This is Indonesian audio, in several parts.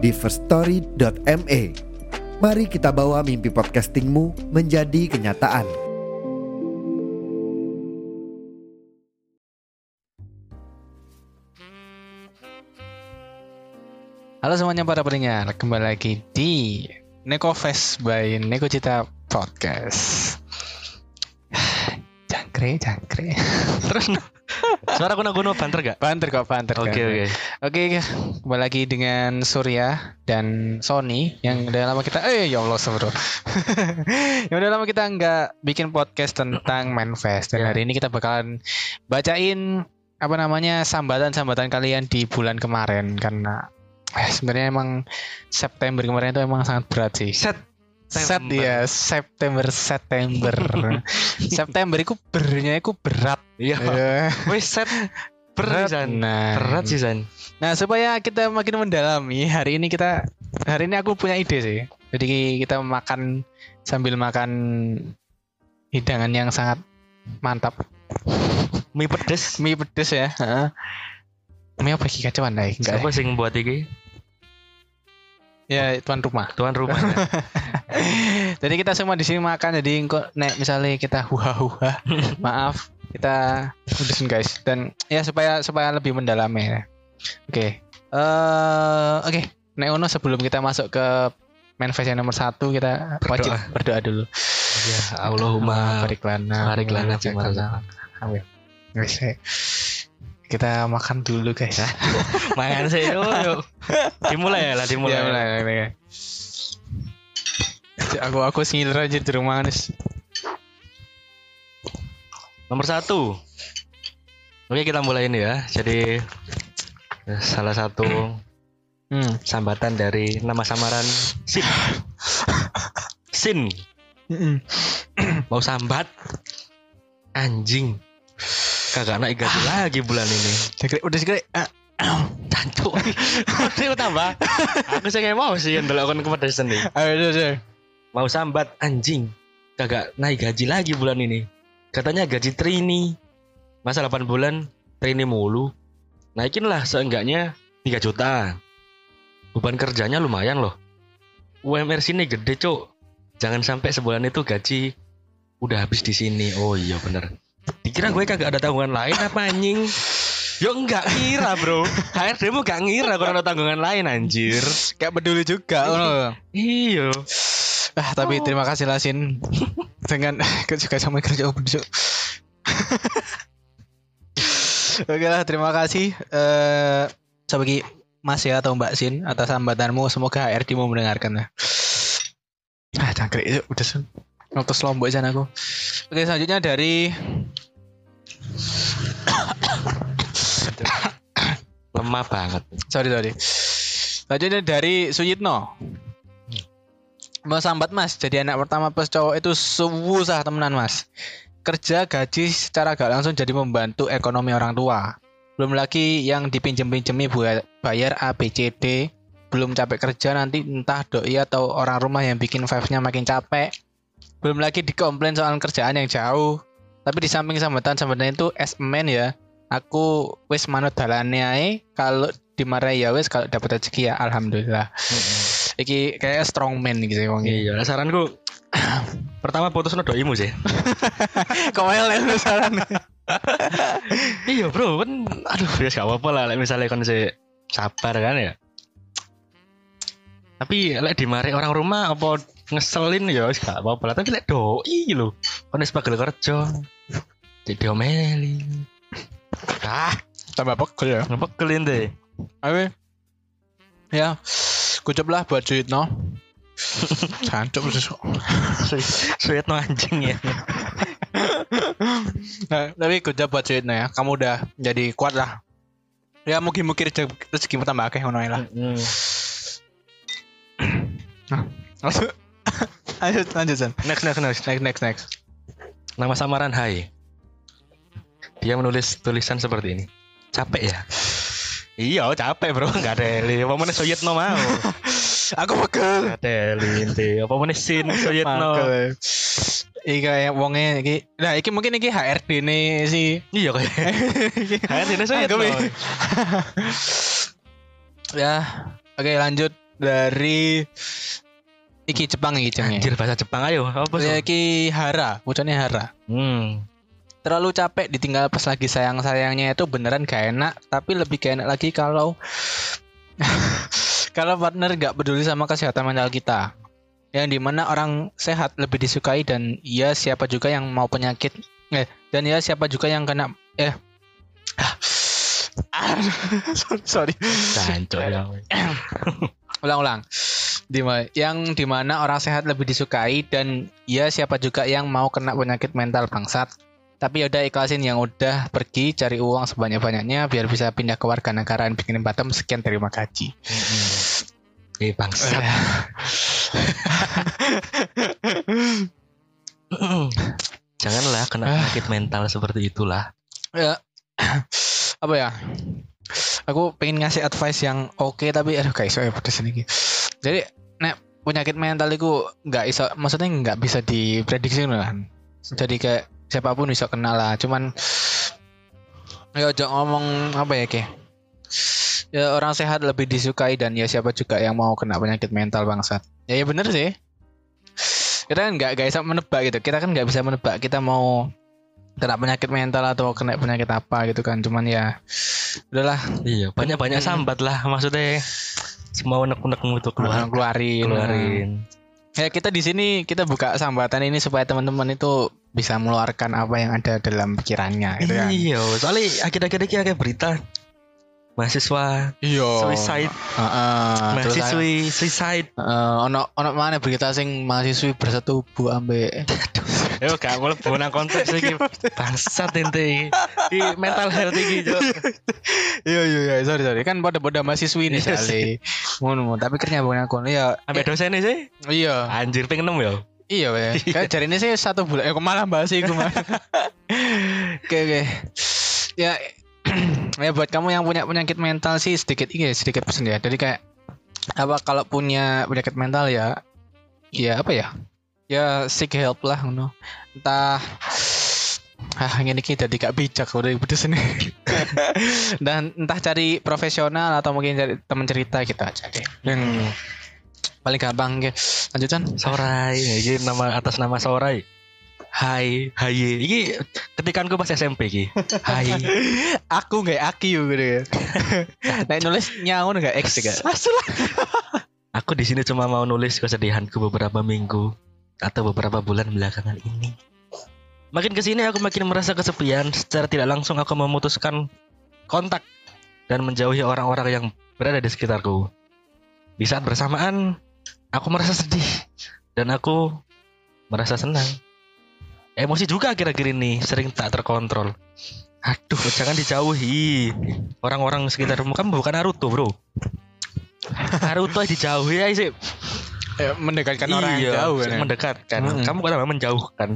di firststory.me. Mari kita bawa mimpi podcastingmu menjadi kenyataan. Halo semuanya para pendengar, kembali lagi di Neko Fest by Neko Cita Podcast. Jangkre, jangkre. Terus suara kuno kuno banter gak? Banter kok, banter. Oke kan. oke. Oke, kembali lagi dengan Surya dan Sony yang udah lama kita eh ya Allah bro. yang udah lama kita nggak bikin podcast tentang Manfest dan Ya. hari ini kita bakalan bacain apa namanya sambatan-sambatan kalian di bulan kemarin karena eh, sebenarnya emang September kemarin itu emang sangat berat sih. Set. Set September. ya September September September itu bernya itu berat Iya. Ya. Wes set berat. Nah, Berat sih San. Nah, supaya kita makin mendalami, hari ini kita hari ini aku punya ide sih. Jadi kita makan sambil makan hidangan yang sangat mantap. Mie pedes. Mie pedes ya. Mie apa sih kacauan? Enggak. Siapa sih yang buat iki? Ya, tuan rumah. Tuan rumah. ya? jadi kita semua di sini makan jadi kok nek misalnya kita huha-huha, maaf kita udahin guys dan ya supaya supaya lebih mendalami ya. Oke. Eh oke, nek ono sebelum kita masuk ke manifest yang nomor satu kita wajib Berdoa. berdoa dulu. ya Allahumma barik lana, barik lana fi ma razaqtana. Amin. Kita makan dulu guys ya. Makan sih yuk, yuk. Dimulai ya lah dimulai. Ya, mulai, mulai, mulai. Aku aku ngiler aja di rumah nis. Nomor satu. Oke kita mulai ini ya. Jadi salah satu Hmm. sambatan dari nama samaran Sin. Sin mau sambat anjing kagak naik gaji lagi bulan ini udah sekali. Ah, Cancuk. Ini tambah. Aku sih mau sih yang delok kon kepedesan nih. ayo, ayo. Mau sambat anjing. Kagak naik gaji lagi bulan ini. Katanya gaji Trini. Masa 8 bulan Trini mulu. Naikin lah seenggaknya 3 juta. Beban kerjanya lumayan loh. UMR sini gede, Cuk. Jangan sampai sebulan itu gaji udah habis di sini. Oh iya bener. Dikira gue kagak ada tanggungan lain apa anjing? Yo enggak ngira bro HRD mu gak ngira kalau ada tanggungan lain anjir Kayak peduli juga. ono. Iya Ah, tapi terima kasih lah Sin dengan juga sama kerja besok. Oke lah, terima kasih eh sebagai Mas ya atau Mbak Sin atas sambatanmu. Semoga HRD mau mendengarkan ya. Ah, cangkrik udah sen. Notos lombok sana aku. Oke, selanjutnya dari Lemah banget sorry sorry. Selanjutnya dari Suyitno. Mau sambat mas, jadi anak pertama plus cowok itu susah temenan mas. Kerja gaji secara gak langsung jadi membantu ekonomi orang tua. Belum lagi yang dipinjem-pinjemi buat bayar ABCD. Belum capek kerja nanti entah doi atau orang rumah yang bikin vibes-nya makin capek. Belum lagi dikomplain soal kerjaan yang jauh. Tapi di samping sambatan-sambatan itu as a man ya, aku wis manut dalane ae kalau dimarahi ya wis kalau dapat rezeki ya alhamdulillah. Iki kayak strong man gitu ya wong Iya saranku Pertama putus no doimu sih. Kok wae lek saran? Iya bro kan Aduh ya gak apa-apa lah Misalnya si sabar kan ya. Tapi lek dimari orang rumah Apa ngeselin ya wis gak apa-apa lah Tapi lek doi lho Kan wis pagel kerja Jadi diomeli Ah tambah pegel ya ngepekelin deh ayo ya kucap lah buat duit no Cancuk besok. Sweet no anjing ya Nah, tapi job buat duitnya ya. Kamu udah jadi kuat lah. Ya mungkin-mungkin rezeki rezeki tambah akeh ngono lah. Lanjut. lanjut lanjut San. Next next next. Next next next. Nama samaran Hai. Dia menulis tulisan seperti ini. Capek ya? Iya, capek bro. Gak ada li. Apa mana Soyetno mau? Aku pegel. Gak ada li. ente. Apa mana Sin Soyetno? Iki kayak wonge iki. Nah, iki mungkin iki HRD nih si Iya kayak. Hai, ini Soyetno. Anggap, ya. ya. Oke, lanjut dari iki Jepang iki jenenge. Anjir bahasa Jepang ayo. Apa Ya, sih? iki Hara, bocahnya Hara. Hmm. Terlalu capek ditinggal pas lagi sayang-sayangnya itu beneran gak enak, tapi lebih gak enak lagi kalau kalau partner gak peduli sama kesehatan mental kita. Yang di mana orang sehat lebih disukai dan ya siapa juga yang mau penyakit eh dan ya siapa juga yang kena eh sorry, ya. ulang-ulang Dima, yang di mana orang sehat lebih disukai dan ya siapa juga yang mau kena penyakit mental bangsat. Tapi yaudah ikhlasin yang udah pergi cari uang sebanyak-banyaknya biar bisa pindah ke warga negara dan bikin Batam. Sekian terima gaji Eh bangsat. Janganlah kena penyakit mental seperti itulah. ya. Apa ya? Aku pengen ngasih advice yang oke tapi aduh kayak iso ya pedes ini. Jadi penyakit mental itu nggak iso maksudnya nggak bisa diprediksi kan? Jadi kayak siapa pun bisa kena lah cuman ya jangan ngomong apa ya ke ya orang sehat lebih disukai dan ya siapa juga yang mau kena penyakit mental bangsat. Ya ya bener sih. Kita kan nggak bisa menebak gitu. Kita kan nggak bisa menebak kita mau kena penyakit mental atau kena penyakit apa gitu kan. Cuman ya udahlah. Iya, banyak-banyak Hmm. sambat lah maksudnya. Semua unek-unek itu keluar. Keluar keluarin keluarin. ya kita di sini kita buka sambatan ini supaya teman-teman itu bisa mengeluarkan apa yang ada dalam pikirannya gitu kan? Iya, soalnya akhir-akhir ini kayak berita mahasiswa iya. suicide, Heeh, terus mahasiswi suicide. eh, ono ono mana berita sing mahasiswi bersetubuh ambek Yo gak boleh bukan konteks iki. Bangsat ente. Di mental health iki, Jo. iya iya iya sorry sorry kan pada pada mahasiswi nih Iya sekali ngono tapi kerja bukan aku ya Ambek dosennya sih. iya Anjir pengen nem ya. Iya, ya. Kayak jari ini sih satu bulan. Eh, malah bahas iku malah. Oke, oke. Ya, ya buat kamu yang punya penyakit mental sih sedikit ini sedikit pesan ya. Jadi kayak apa kalau punya penyakit mental ya, ya apa ya? Ya seek help lah, ngono. Entah Ah, ini kita gak bijak udah pedes ini. Dan entah cari profesional atau mungkin cari teman cerita gitu aja deh. Yang paling gampang ya. Lanjutan. Sorai, iki nama atas nama Sorai. Hai, hai. Iki ketikanku pas SMP iki. Hai. aku nggak aki gitu ya. nah nulis nyaun nggak X juga. Aku di sini cuma mau nulis kesedihanku beberapa minggu atau beberapa bulan belakangan ini. Makin ke sini aku makin merasa kesepian. Secara tidak langsung aku memutuskan kontak dan menjauhi orang-orang yang berada di sekitarku. Di saat bersamaan, aku merasa sedih dan aku merasa senang. Emosi juga akhir-akhir ini sering tak terkontrol. Aduh, jangan dijauhi. Orang-orang sekitarmu kan bukan Naruto, bro. Naruto dijauhi aja sih. Eh, mendekatkan orang yang jauh kan. mendekatkan. Mm-mm. Kamu kan menjauhkan.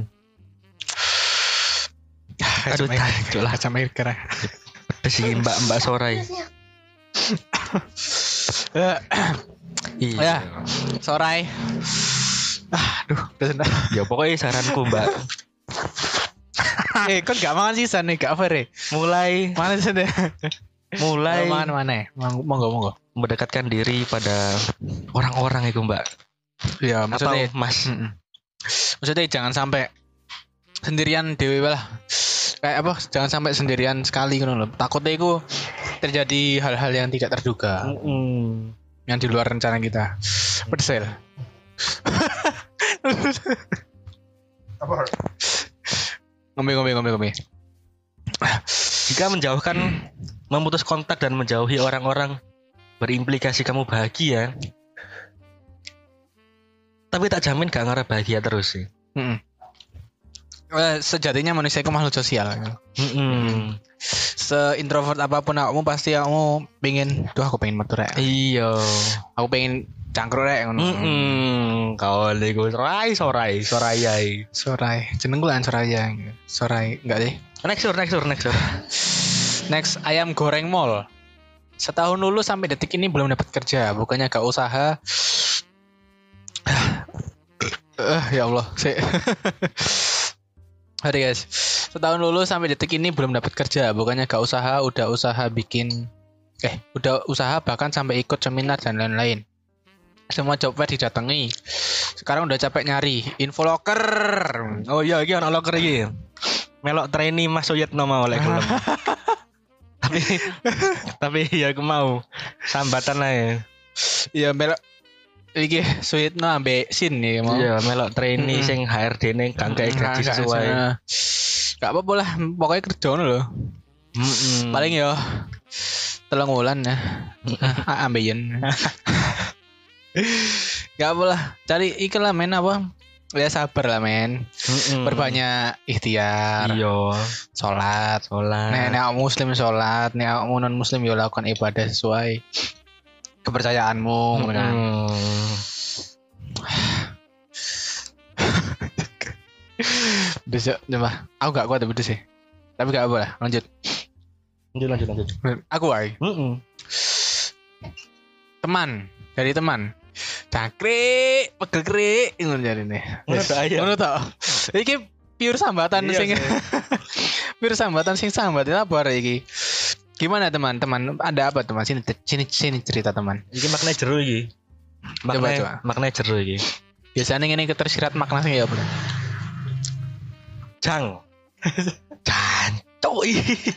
Aduh, Aduh, lah. Kacamata air kera. Pedes iki Mbak Mbak Sorai. Eh, Iya. Ya. Sorai. Ah, aduh, pedes dah. Ya pokoknya saranku Mbak, eh, kok gak makan sisa nih, gak fair ya? mulai Mana sih deh? mulai Mana mana? Monggo. monggo. mendekatkan diri pada orang-orang itu Mbak. Ya, Atau maksudnya Mas. Mm-mm. Maksudnya jangan sampai sendirian dewe lah. Kayak apa? Jangan sampai sendirian sekali gitu loh. Takutnya itu terjadi hal-hal yang tidak terduga, Mm-mm. yang di luar rencana kita. Pedesel. ngombe ngombe ngombe ngombe. Jika menjauhkan, memutus kontak dan menjauhi orang-orang berimplikasi kamu bahagia. Tapi tak jamin gak ngarep bahagia terus sih. Mm-mm. Eh, sejatinya manusia itu makhluk sosial. Mm-mm. Seintrovert apa pun kamu pasti kamu pengen, tuh aku pengen metu rek. Iya. Aku pengen cangkruk rek ngono. Hmm, kau lego sorai sorai sorayai. Sorai, jeneng lan Soraya. Sorai, enggak deh. Next sur, next sur, next sur. Next, ayam goreng mall. Setahun lulus sampai detik ini belum dapat kerja. Bukannya gak usaha. Eh, ya Allah, sih. Hari guys, setahun lulus sampai detik ini belum dapat kerja. Bukannya gak usaha, udah usaha bikin, eh, udah usaha bahkan sampai ikut seminar dan lain-lain. Semua job fair didatangi. Sekarang udah capek nyari info locker. Oh iya, iki ono loker iki. Melok trainee Mas Suyetno mau oleh gelem. tapi tapi ya aku mau sambatan aja. Iya, melok iki Suyitno ambek Sin nih mau. Iya, melok trainee Mm-mm. sing HRD ning gak kayak gaji sesuai. Gak apa-apa lah, pokoknya kerja ngono loh. Mm-mm. Paling yo telung wulan ya. Ah, Ambeien. Gak apa lah, cari ikan lah men apa? Ya sabar lah men. Mm-mm. Berbanyak ikhtiar, Iya, sholat. sholat. Nek nek muslim sholat, nek non muslim yo lakukan ibadah sesuai kepercayaanmu, ngono kan. Mm. Besok coba. Aku gak kuat bedes sih. Tapi gak apa lah, lanjut. Lanjut lanjut lanjut. Aku ay. Mm-mm. teman dari teman cakrik pegel krik ngono jadi nih Ngono tok, ayo. ngono tok iki pure sambatan Iya, sing pure sambatan sing sambat apa iki gimana teman-teman ada apa teman sini sini sini cerita teman Iki makna iki. Coba, Makna coba. makna jero iki. biasanya ini ketersirat makna sing ya apa Jang. Jancuk iki.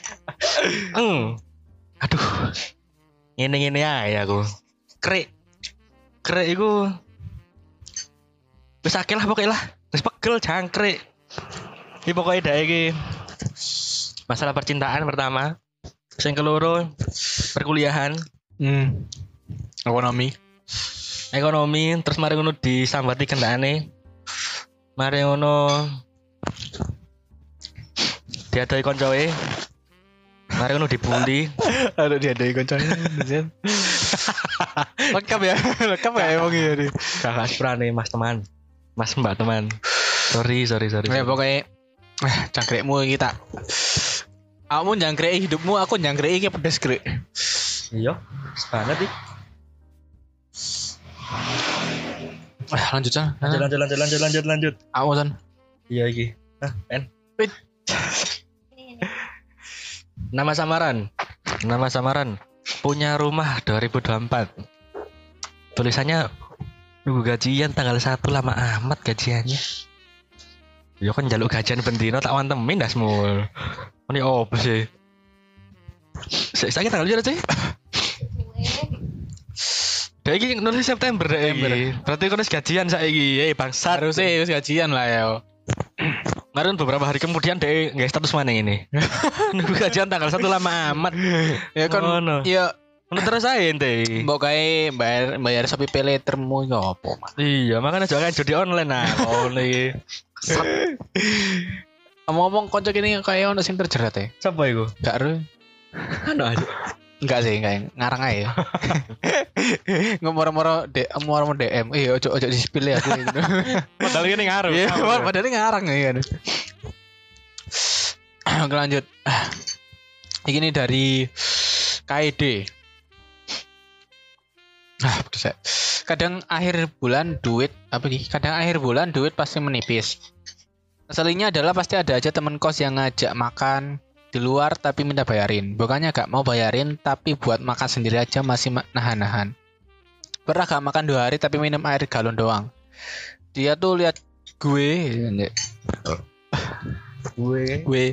Eng. Aduh. Ngene-ngene ae aku. Krek. Krek iku wis akeh lah pokoknya lah. Wis pegel jangkrik. Iki pokoknya dak iki masalah percintaan pertama. Sing keloro perkuliahan, hmm. ekonomi ekonomi, terus mari ngono disambati kendane. Mari ngono diadai koncoe. Mari ngono dibully. aduh dia dari koncone lengkap ya lengkap ya emang iya nih Kakak Sprane Mas teman. Mas Mbak teman. Sorry, sorry, sorry. Ya pokoknya eh, jangkrikmu kita. Kamu jangkrik hidupmu, aku jangkrik iki pedes krik. Iya, banget nih. Eh, lanjut san. Lanjut, lanjut, lanjut, lanjut, lanjut, lanjut. Aku san. Iya iki. Nah, pen. Wait. Nama samaran. Nama samaran. Punya rumah 2024. Tulisannya nunggu gajian tanggal 1 lama amat gajiannya. Ya kan jaluk gajian bendino tak wantemin dah semua. Ini apa sih? Saya sakit tanggal berapa sih? Kayak gini nulis September deh. Berarti kan wis gajian saiki. Eh bangsat. Harusnya wis gajian lah ya. Kemarin beberapa hari kemudian deh nggak status mana ini. Nunggu gajian tanggal satu lama amat. Ya kan Ngono. ya Ngono terus aja ente. mbok kae bayar bayar Shopee Pay lettermu ya apa, Mas? Iya, makanya jangan judi online nah. Oh. Ngomong-ngomong konco kini kayak ono sing terjerat ya. Siapa itu? Gak ru. Anu aja. Enggak sih, enggak ngarang aja. Ngomor-moro de ngomor DM. Eh ojo ojo di spill ya aku. Padahal ini ngaruh. Iya, padahal ini ngarang ya. Oke lanjut. Ini dari KID. Ah, pedes ya. Kadang akhir bulan duit apa nih? Kadang akhir bulan duit pasti menipis. Aslinya adalah pasti ada aja temen kos yang ngajak makan di luar tapi minta bayarin. Bukannya gak mau bayarin tapi buat makan sendiri aja masih ma- nahan-nahan. Pernah gak makan dua hari tapi minum air galon doang. Dia tuh lihat gue, Gue. gue,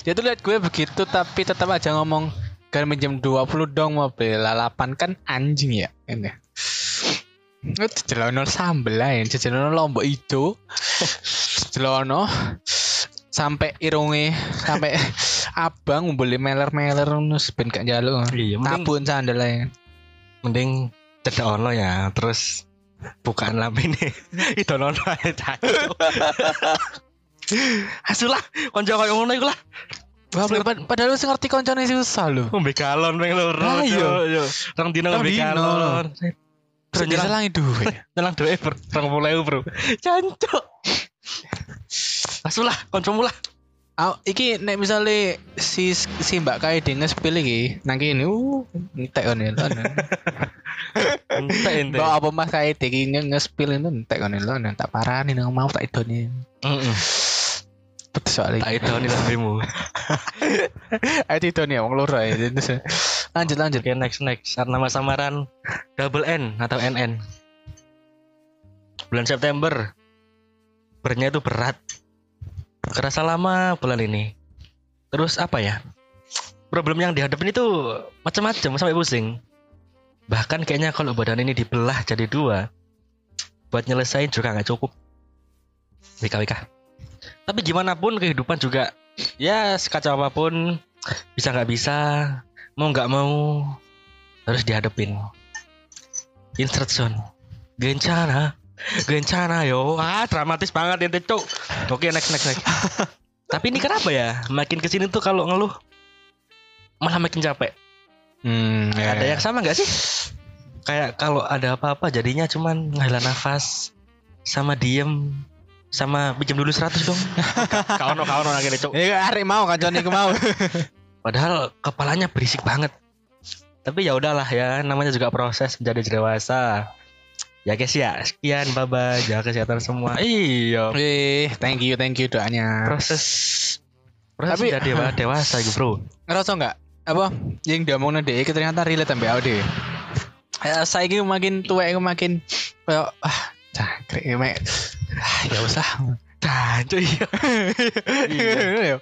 dia tuh lihat gue begitu tapi tetap aja ngomong kan minjem 20 dong mobil lalapan kan anjing ya ini. Itu jelono sambel lain, jelono lombok itu, jelono sampai irunge sampai abang beli meler-meler nus ben gak jaluk. Iya, mending Tabun sandal lain. mending cedak ono ya, terus bukaan. Itu ono ae cacuk. Asulah, konco koyo ngono iku lah. Wah, padahal lu sih ngerti koncone susah lho. Ngombe galon ping loro. Ah, iya. Rong dino ngombe galon. Bro, nyelang, diselangi duit. nyelang duit bro. Rong puluh bro. Jancuk. Masulah, koncomu lah. Ah, iki nek misale si si Mbak Kai de ngespil iki nang kene uh entek kon lho. Entek ente. Mbak apa Mas Kai de iki nge- ngespil itu entek kon lho tak parani nang mau tak idoni. Heeh. Pedes soalnya. Tak idoni lambemu. Ayo idoni ya wong loro ya. Lanjut lanjut. Oke, next next. Nama samaran double N atau NN. Bulan September. Bernya itu berat. Kerasa lama bulan ini. Terus apa ya? Problem yang dihadapin itu macam-macam sampai pusing. Bahkan kayaknya kalau badan ini dibelah jadi dua, buat nyelesain juga nggak cukup. WKWK. Tapi gimana pun kehidupan juga ya sekacau apa pun bisa nggak bisa mau nggak mau harus dihadapin instruction gencana gencana yo. Ah dramatis banget ini cuk. Oke next next next. Tapi ini kenapa ya? Makin ke sini tuh kalau ngeluh malah makin capek. Hmm, ya, ada ya. yang sama nggak sih? Kayak kalau ada apa-apa jadinya cuman nghela nafas sama diem sama pinjam dulu 100 dong kau no kau no lagi nih cuk Ya arek mau kancane iku mau. Padahal kepalanya berisik banget. Tapi ya udahlah ya, namanya juga proses menjadi dewasa. Ya guys ya, sekian bye bye, jaga kesehatan semua. Iya, Eh, thank you thank you doanya. proses proses Tapi- menjadi dewa- dewasa gitu bro. ngerasa nggak apa yang diomongin deh ternyata relate sampai audio ya, saya ini makin tua makin kayak ah cangkrik ya usah Dancu iya. iya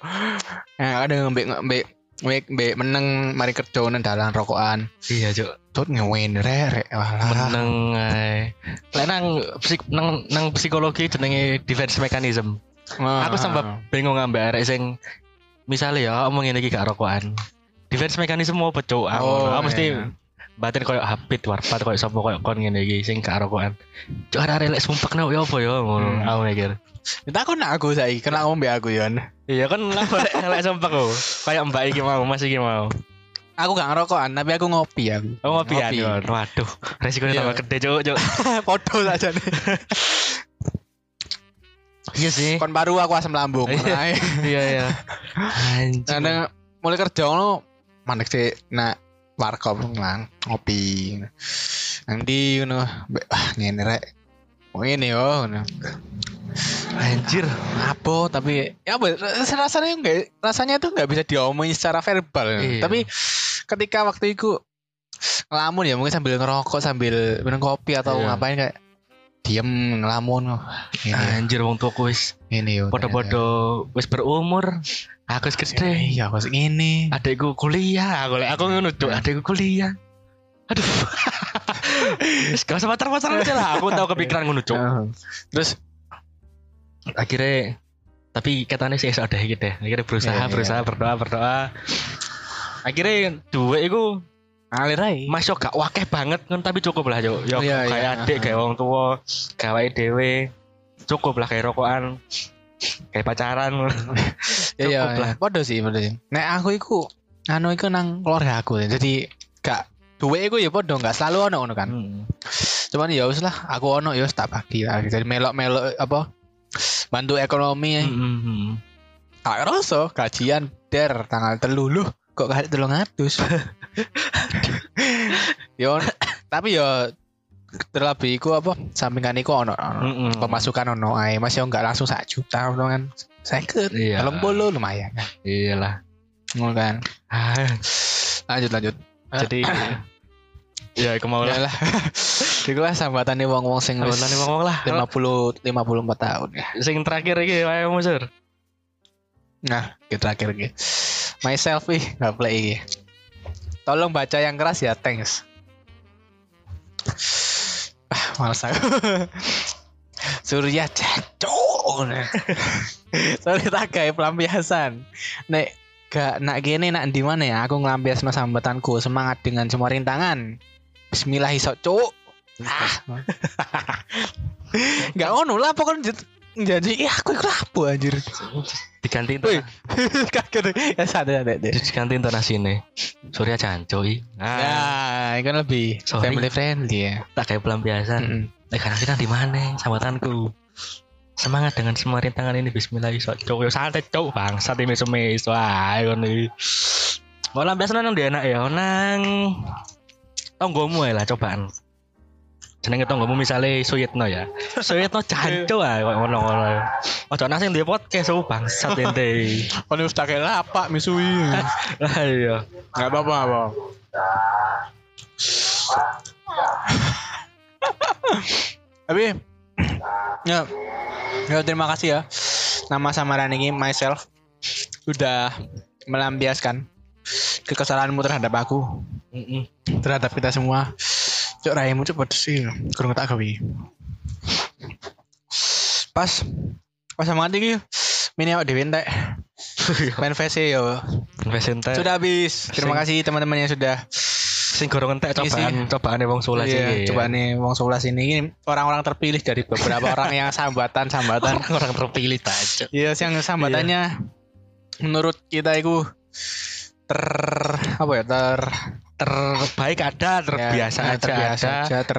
nah, ada ngembek ngembek ngembek ngembek meneng mari kerja nang dalan rokokan Iya cuk, tut ngewen rek walah meneng ae. Lek nang psik nang, nang psikologi jenenge defense mechanism. Ah, Aku sempat bingung ambek arek sing misalnya ya omong ini gak rokokan. Defense mechanism apa cuk? Aku Oh, mesti iya. Batin koyo habit warpat koyo sapa koyo kon ngene iki sing gak rokokan. Cuk arek lek sumpek nek ya apa ya ngono. Hmm. Aku mikir. Kita aku nak aku saya kena ngombe aku Yon. Iya kan lah lek lek sumpek kok. Kayak mbak iki mau, Mas iki mau. Aku gak ngerokokan tapi aku ngopi aku. Oh ngopi ya. Yon. Waduh, resikonya Iya. tambah gede cuk cuk. Podo aja nih. Iya sih. Kon baru aku asam lambung. Iya. Iya iya. Anjing. Nah, mulai kerja ngono mandek sih nak warkop nang ngopi. Nanti ngono be- ah ngene rek. Oh ini yo. Anjir. Apa tapi ya apa rasanya enggak rasanya itu nggak bisa diomongin secara verbal. Iya. Tapi ketika waktu itu ngelamun ya mungkin sambil ngerokok sambil minum kopi atau Iya. ngapain kayak diem ngelamun. Ini Anjir wong tuaku wis ini yo podo-podo wis berumur. Aku wis gede. iya kok ini adekku kuliah. Aku aku ngono cuk. Adekku kuliah. Aduh. Wis gak usah pacar-pacaran aja lah. Aku tau kepikiran ngono cuk. Terus akhirnya tapi katanya sih esok deh gitu akhirnya berusaha Iya, iya. berusaha berdoa berdoa. Akhirnya dua itu ngalir aja masuk gak wakeh banget kan tapi cukup lah cuk yo Iya, kayak iya. adik kayak wong tua gawe dewe cukup lah kayak rokokan kayak pacaran ya ya Cukup lah. podo sih podo sih nek aku iku anu iku nang keluarga aku jadi gak duwe iku ya podo gak selalu ono ngono kan Hmm. cuman ya wis lah aku ono ya wis tak bagi lah jadi melok-melok apa bantu ekonomi ya. Hmm, hmm, hmm. Gak rasa gajian der tanggal telu loh kok gak telung atus yo tapi yo terlebih iku apa sampingan iku ono, ono Mm-mm. pemasukan ono ae. Mas yo nggak langsung sak juta ono kan. Seket Iya. telung puluh lumayan kan. Iyalah. Ngono kan. Ah, lanjut lanjut. Jadi ya kemau lah lah iku lah sambatane wong-wong sing wis ngomong lah. 50 54 tahun ya. Sing terakhir iki wae musur. Nah kita terakhir iki. Myself ih nggak play iki tolong baca yang keras ya thanks. Ah males aku. Surya cacok sorry tak kayak pelampiasan nek gak nak gini nak di mana ya? Aku ngelampiasno sambatanku. Semangat dengan semua rintangan. Bismillah iso cuk. Ah. Gak ngono lah pokoknya Jadi ya aku iku lapo anjir. Diganti intona- Kaget. Ya santai santai. deh. diganti intonasine. Surya Jancoy. Ya, Ah, itu kan lebih Sorry. family friendly ya. tak kayak pelampiasan. Mm-mm. Eh karena kita di mana sambatanku. Semangat dengan semua rintangan ini Bismillah iso yo santai cuk bangsat ini semis wae ngono iki. Mau lampiasan nang dia enak ya nang tonggomu ae lah cobaan. Jenenge tonggomu misale Suyitno ya. Suyitno jancuk ae kok ngono-ngono. Ojo nang sing duwe podcast oh bangsat ente. Kan wis tak lapak misui. Lah iya. Enggak apa-apa, apa. Tapi ya, ya terima kasih ya nama samaran ini myself udah melampiaskan kekesalanmu terhadap aku terhadap kita semua cok raimu cok pedes sih. Kurang tak gawe. Pas pas sama iki mini awak dhewe entek. Main VC yo. Investente. sudah habis. Terima kasih teman-teman yang sudah sing gorong entek cobaan cobaane wong sulas Iya, iki. coba nih Wong Sebelas ini, orang-orang terpilih dari beberapa orang yang sambatan-sambatan. orang terpilih aja. Iya, yang sambatannya menurut kita itu ter apa ya ter terbaik ada, terbiasa ya, aja terbiasa ada, aja, ter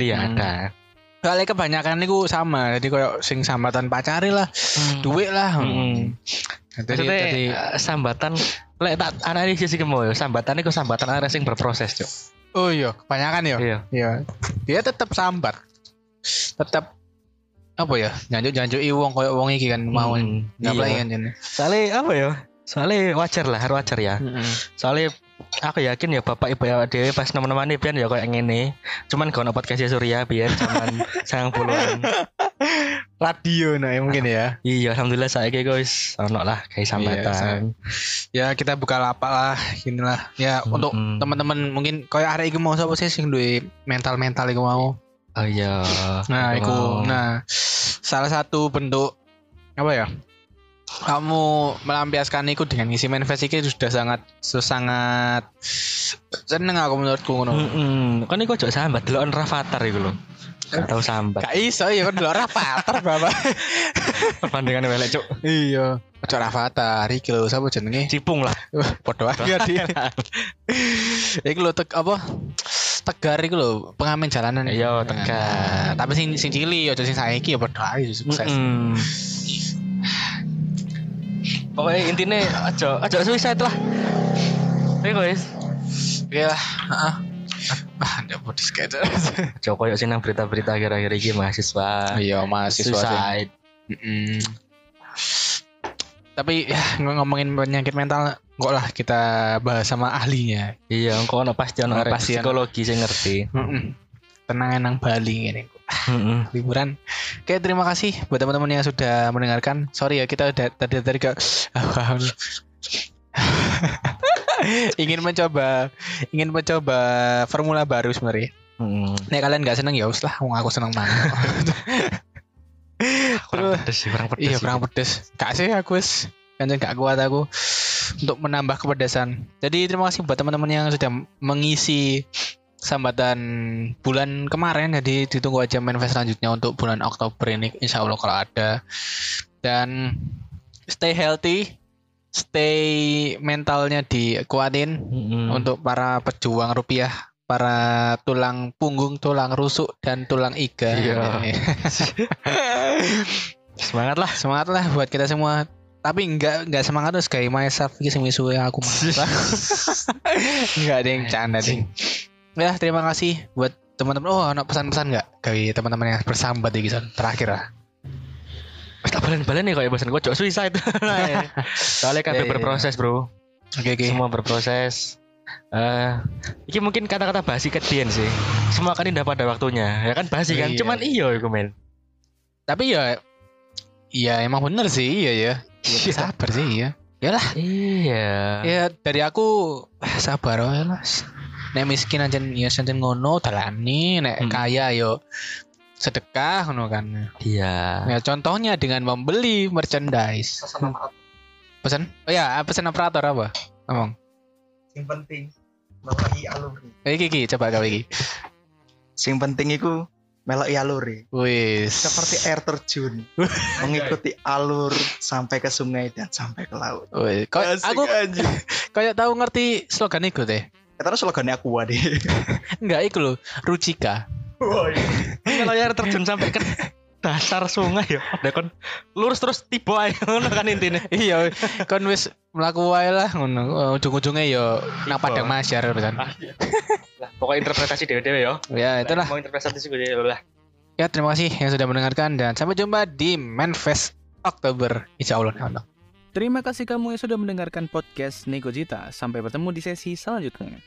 ya Hmm. ada. Soalnya kebanyakan itu sama, jadi kayak sing sambatan pacari lah, duit lah. Hmm. Jadi, Maksudnya jadi eh, sambatan lek tak analisis iki mau sambatan iku sambatan arek sing berproses, Cuk. oh iya, kebanyakan ya. Iya. Iya. Dia tetap sambat. Tetap apa ya? Nyanjuk-nyanjuk wong koyo wong iki kan mau Hmm, ngapain iya. kan. Soalnya apa ya? Soalnya wajar lah, harus wajar ya. Heeh. Soalnya aku yakin ya bapak ibu ya dewe pas teman-teman pian ya kayak ngene. Cuman gak ono podcast Surya biar zaman 90-an. Radio nah ya mungkin ya. Iya, alhamdulillah saya guys ono lah kayak sambatan. ya kita buka lapak lah inilah ya Mm-mm. untuk teman-teman mungkin kayak hari ini mau siapa sih sing duwe mental mental iku mau Oh iya. nah iku nah salah satu bentuk apa ya kamu melampiaskan itu dengan ngisi manifest iki sudah sangat sangat seneng aku menurutku ngono Mm-mm. Kan iku ojo sambat deloken Rafathar iku lho. Gak tau sambat. gak iso ya kan dulu rafathar bapak Perbandingan welek cuk. iya ojo rafathar iki lho sapa jenenge Cipung lah. Podo aja di. Iku lho tek apa? Tegar iku lho, pengamen jalanan. Iya, Tegar. Nah, tapi sing sing cili aja sing saiki ya padha ae sukses. Pokoknya intinya ojo ojo suicide lah. Oke guys. Oke lah, heeh. Ah, ndak bodis kayak Ojo koyo sinang berita-berita akhir-akhir ini mahasiswa. Iya, mahasiswa sih. suicide. Mm-mm. Tapi ya ng- ngomongin penyakit mental kok lah kita bahas sama ahlinya. Iya, engko ono pasti ono psikologi sing ngerti. Tenang nang Bali ini. Heeh. liburan. Oke, terima kasih buat teman-teman yang sudah mendengarkan. Sorry ya kita udah tadi tadi ke ingin mencoba ingin mencoba formula baru sebenarnya. Heeh. Nek kalian nggak seneng ya us lah, wong aku seneng banget. Kurang pedes sih, kurang pedes. iya, kurang pedes. Gak sih aku wis kan gak kuat aku untuk menambah kepedasan. Jadi terima kasih buat teman-teman yang sudah mengisi sambatan bulan kemarin. Jadi ditunggu aja manifest selanjutnya untuk bulan Oktober ini. Insya Allah kalau ada. Dan stay healthy, stay mentalnya dikuatin Mm-mm. untuk para pejuang rupiah, para tulang punggung, tulang rusuk dan tulang iga. Iya. semangat lah. semangat lah buat kita semua. Tapi enggak enggak semangat terus kayak myself sing misuwe aku malah. enggak ada yang canda ding. Ya, terima kasih buat teman-teman. Oh, ada pesan-pesan enggak gawe teman-teman yang bersambat iki Son? terakhir lah. Wes tak balen-balen nih kayak bosan kocok suicide. Soalnya kan Iya, iya, berproses, Bro. Oke, oke. Semua berproses. Eh, ini mungkin kata-kata basi ketian sih. Semua kan indah pada waktunya. Ya kan basi kan. Iya. Cuman iyo iku men. Tapi ya Iya emang bener sih iya ya. Iya sabar sih iya. Yalah Iya. ya dari aku ah, sabar lah. Nek miskin aja ya santen ngono dalani, nek Hmm. kaya yo sedekah ngono kan. Iya. Ya contohnya dengan membeli merchandise. Pesan? Oh ya, pesan operator apa? Ngomong. Yang penting bagi alumni. Eh, Iki, iki, coba kau iki. Sing penting iku melok alure Wis. seperti air terjun mengikuti alur sampai ke sungai dan sampai ke laut. Wih, kau, aku kayak tahu ngerti slogan itu deh. Ya, terus slogannya aku deh. Enggak iku lho, Rucika. Kalau air terjun sampai ke dasar sungai ya. Ada kon lurus terus tiba ae ngono kan intine. iya, kon wis mlaku wae lah ngono. Oh, Ujung-ujungnya yo nang padang masyar kan. Lah, pokoknya interpretasi dewe-dewe ya. Ya, itulah. Mau interpretasi gue lah. Ya, terima kasih yang sudah mendengarkan dan sampai jumpa di Manfest Oktober. Insya Allah. Terima kasih kamu yang sudah mendengarkan podcast Nego Jita. Sampai bertemu di sesi selanjutnya.